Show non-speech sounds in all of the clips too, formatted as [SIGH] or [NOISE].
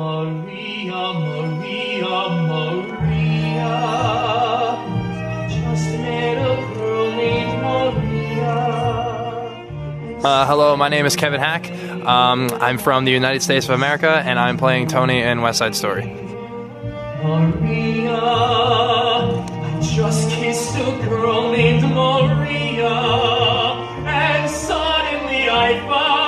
Maria, Maria, Maria. Just met a girl named Maria. Uh, hello, my name is Kevin Hack. Um, I'm from the United States of America, and I'm playing Tony in West Side Story. Maria, I just kissed a girl named Maria, and suddenly I found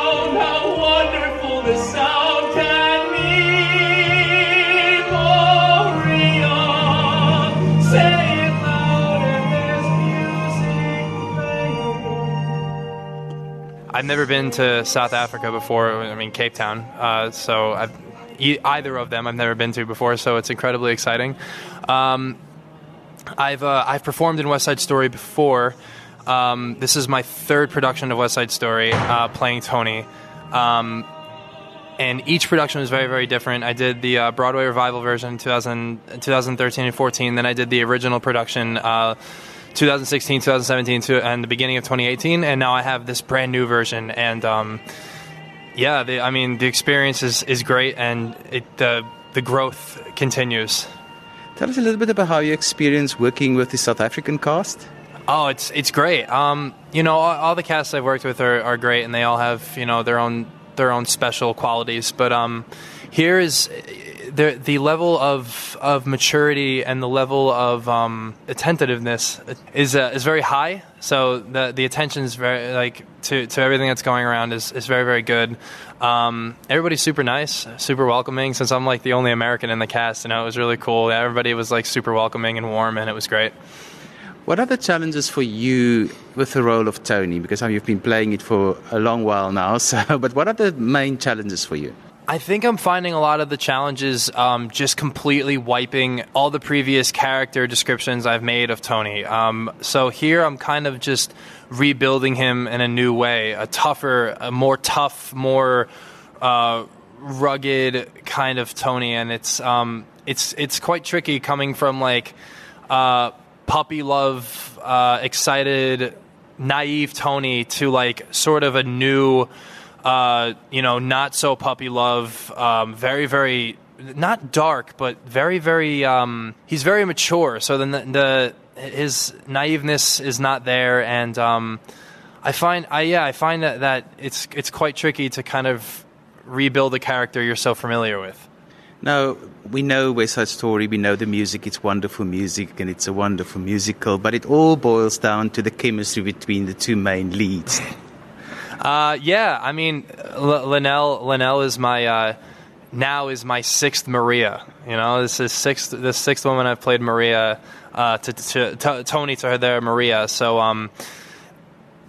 I've never been to South Africa before. I mean, Cape Town. Uh, so I've, e- either of them I've never been to before. So it's incredibly exciting. Um, I've uh, I've performed in West Side Story before. Um, this is my third production of West Side Story, uh, playing Tony. Um, and each production was very, very different. I did the uh, Broadway revival version in 2000, 2013 and 14. Then I did the original production uh, 2016, 2017, to, and the beginning of 2018. And now I have this brand new version. And um, yeah, the, I mean, the experience is, is great, and it, the the growth continues. Tell us a little bit about how you experience working with the South African cast. Oh, it's it's great. Um, you know, all, all the casts I've worked with are, are great, and they all have you know their own their own special qualities. But um, here is the the level of of maturity and the level of um, attentiveness is uh, is very high. So the the attention is very like to, to everything that's going around is, is very very good. Um, everybody's super nice, super welcoming. Since I'm like the only American in the cast, you know, it was really cool. Everybody was like super welcoming and warm, and it was great. What are the challenges for you with the role of Tony? Because you've been playing it for a long while now. [LAUGHS] So, but what are the main challenges for you? I think I'm finding a lot of the challenges um, just completely wiping all the previous character descriptions I've made of Tony. Um, so here I'm kind of just rebuilding him in a new way, a tougher, a more tough, more uh, rugged kind of Tony, and it's um, it's it's quite tricky coming from like uh, puppy love, uh, excited, naive Tony to like sort of a new uh, you know, not so puppy love, um, very, very, not dark, but very, very, um, he's very mature. So then the, the, his naiveness is not there. And, um, I find, I, yeah, I find that, that it's, it's quite tricky to kind of rebuild a character you're so familiar with. Now, we know West Side Story, we know the music, it's wonderful music and it's a wonderful musical, but it all boils down to the chemistry between the two main leads. Uh, yeah, I mean, L- Lynelle, Lynelle is my uh, now is my sixth Maria. You know, this is sixth the sixth woman I've played Maria uh, to, to, to Tony to her there Maria. So um,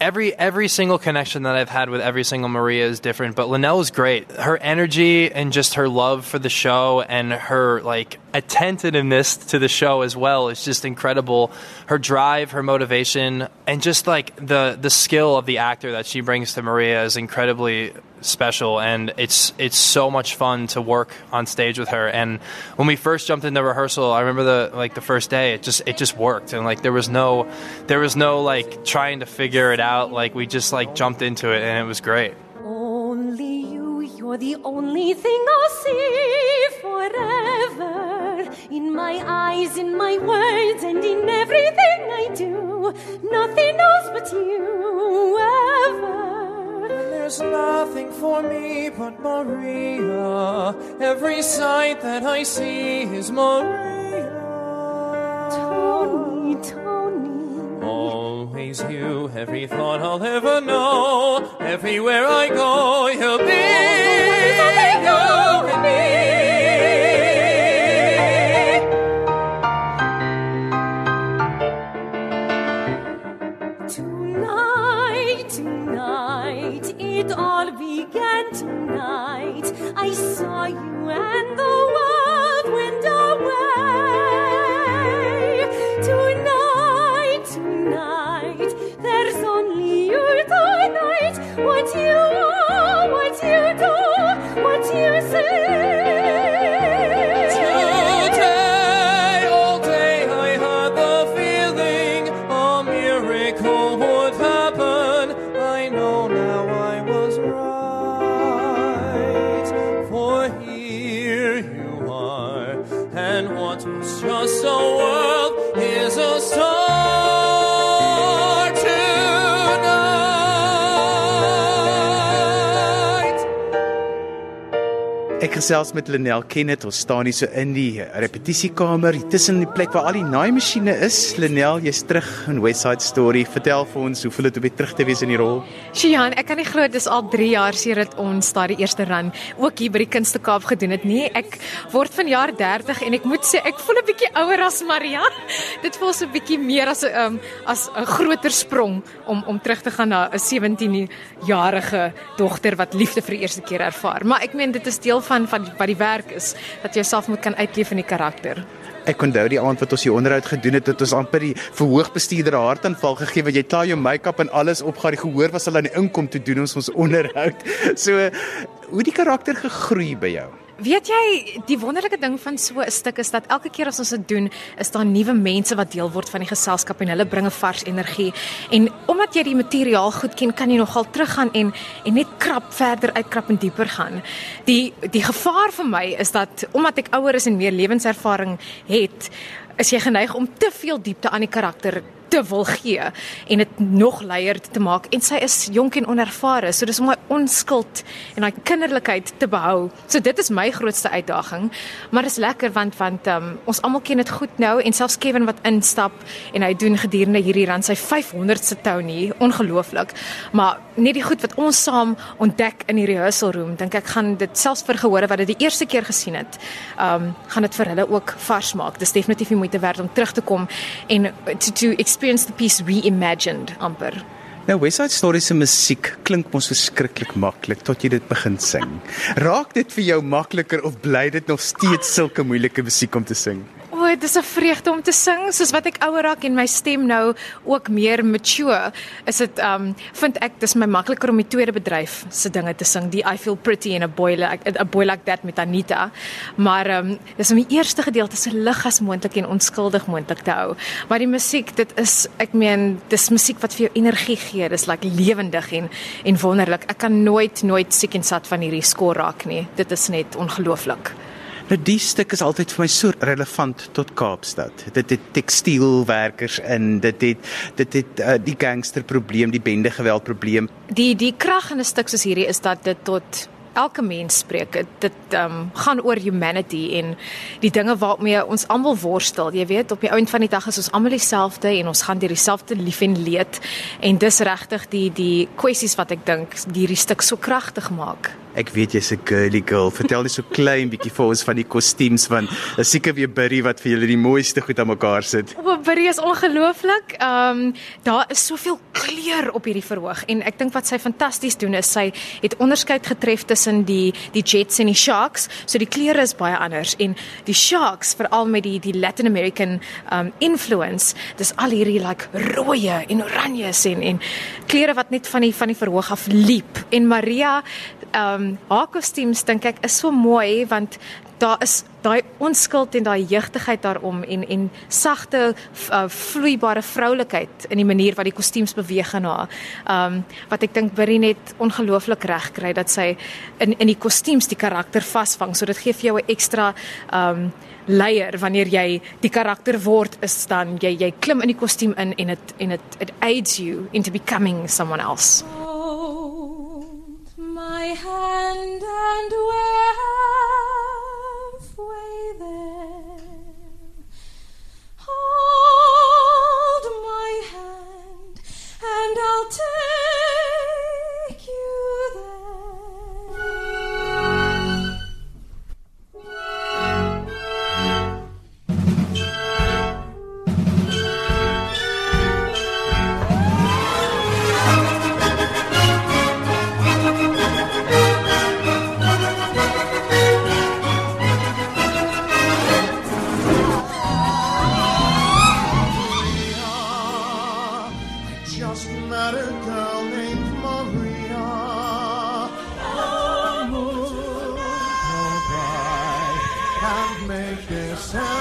every every single connection that I've had with every single Maria is different. But Lynelle is great. Her energy and just her love for the show and her like attentiveness to the show as well is just incredible. Her drive, her motivation, and just like the the skill of the actor that she brings to Maria is incredibly special and it's it's so much fun to work on stage with her and when we first jumped into rehearsal I remember the like the first day it just it just worked and like there was no there was no like trying to figure it out like we just like jumped into it and it was great Only you, you're the only thing I'll see forever. In my eyes, in my words, and in everything I do. Nothing else but you ever. There's nothing for me but Maria. Every sight that I see is Maria. Tony, Tony. Always you, every thought I'll ever know. Everywhere I go, you'll be it all began tonight. I saw you and the world went away. Tonight, tonight, there's only you tonight. What you are, what you do, and what was just so Ek gesels met Lenel Kenneth. Ons staan hier so in die repetisiekamer, tussen die plek waar al die naaimasjiene is. Lenel, jy's terug in West Side Story. Vertel vir ons hoe voel dit om weer terug te wees in die rol? Shian, ek kan nie glo dis al 3 jaar sedit ons daar die eerste run ook hier by die Kunste Kaap gedoen het nie. Ek word vanjaar 30 en ek moet sê ek voel 'n bietjie ouer as Maria. [LAUGHS] Dit voel so 'n bietjie meer as 'n um, as 'n groter sprong om om terug te gaan na 'n 17-jarige dogter wat liefde vir die eerste keer ervaar. Maar ek meen dit is deel van van van wat die werk is dat jy jouself moet kan uitleef in die karakter. Ek onthou die aand wat ons hier onderhoud gedoen het, het ons amper die verhoogbestuurder 'n hartaanval gegee want jy klaar jou make-up en alles opgaan. Die gehoor was al aan die inkom te doen ons ons onderhoud. [LAUGHS] So hoe die karakter gegroei by jou? Weet jy, die wonderlike ding van so 'n stuk is dat elke keer as ons dit doen, is daar nuwe mense wat deel word van die geselskap en hulle bring 'n vars energie. En omdat jy die materiaal goed ken, kan jy nogal teruggaan en en net krap verder uitkrap en dieper gaan. Die die gevaar vir my is dat omdat ek ouer is en meer lewenservaring het, is jy geneig om te veel diepte aan die karakter te wil gee en dit nog leier te maak. En sy is jonk en onervare so dis om my onskuld en daai kinderlikheid te behou. So dit is my grootste uitdaging maar is lekker want want um, ons almal ken dit goed nou en selfs Kevin wat instap en hy doen gedurende hierdie run sy 500ste tonie ongelooflik. Maar net die goed wat ons saam ontdek in die rehearsal room dink ek gaan dit selfs vir gehore wat dit die eerste keer gesien het um, gaan dit vir hulle ook vars maak. Dis definitief die moeite werd om terug te kom en to, to experience the piece reimagined amper. Nou West Side Story se musiek klink mos verskriklik maklik tot jy dit begin sing. Raak dit vir jou makliker of bly dit nog steeds sulke moeilike musiek om te sing? Dit is 'n vreugde om te sing, soos wat ek ouer raak en my stem nou ook meer mature. Is dit um vind ek dis my makliker om die tweede bedryf se dinge te sing, die I feel pretty in a boy like a boy like that met Anita. Maar um dis om die eerste gedeelte so lig as moontlik en onskuldig moontlik te hou. Maar die musiek, dit is ek meen, dis musiek wat vir jou energie gee. Dis like lewendig en en wonderlik. Ek kan nooit nooit siek en sat van hierdie skoor raak nie. Dit is net ongelooflik. Nou die stuk is altyd vir my so relevant tot Kaapstad. Dit het tekstielwerkers in, dit het dit het uh, die gangsterprobleem, die bende geweld probleem. Die die krag in 'n stuk soos hierdie is dat dit tot elke mens spreek. Dit um, gaan oor humanity en die dinge waarmee ons almal worstel. Jy weet, op die ount van die dag is ons almal dieselfde en ons gaan deur dieselfde lief en leed en dis regtig die die kwessies wat ek dink hierdie stuk so kragtig maak. Ek weet jy's 'n girly girl. Vertel net so [LAUGHS] klein bietjie vir ons van die kostuums van 'n seker weer Burry wat vir julle die mooiste goed aan mekaar sit. O, Burry is ongelooflik. Ehm um, daar is soveel kleur op hierdie verhoog en ek dink wat sy fantasties doen is sy het onderskeid getref tussen die die Jets en die Sharks. So die kleure is baie anders en die Sharks veral met die die Latin American um influence, dis al hierdie like rooi en oranje en en kleure wat net van die van die verhoog af liep. En Maria um, haar kostuums dink ek is so mooi want daar is daai onskuld en daai jeugtigheid daarom en en sagte uh, vloeibare vroulikheid in die manier wat die kostuums beweeg en haar. Ehm um, wat ek dink Berry net ongelooflik reg kry dat sy in in die kostuums die karakter vasvang. So dit gee vir jou 'n ekstra ehm um, leier wanneer jy die karakter word is dan jy jy klim in die kostuum in en dit en dit it aids you into becoming someone else. Hold my hand and wait. sun.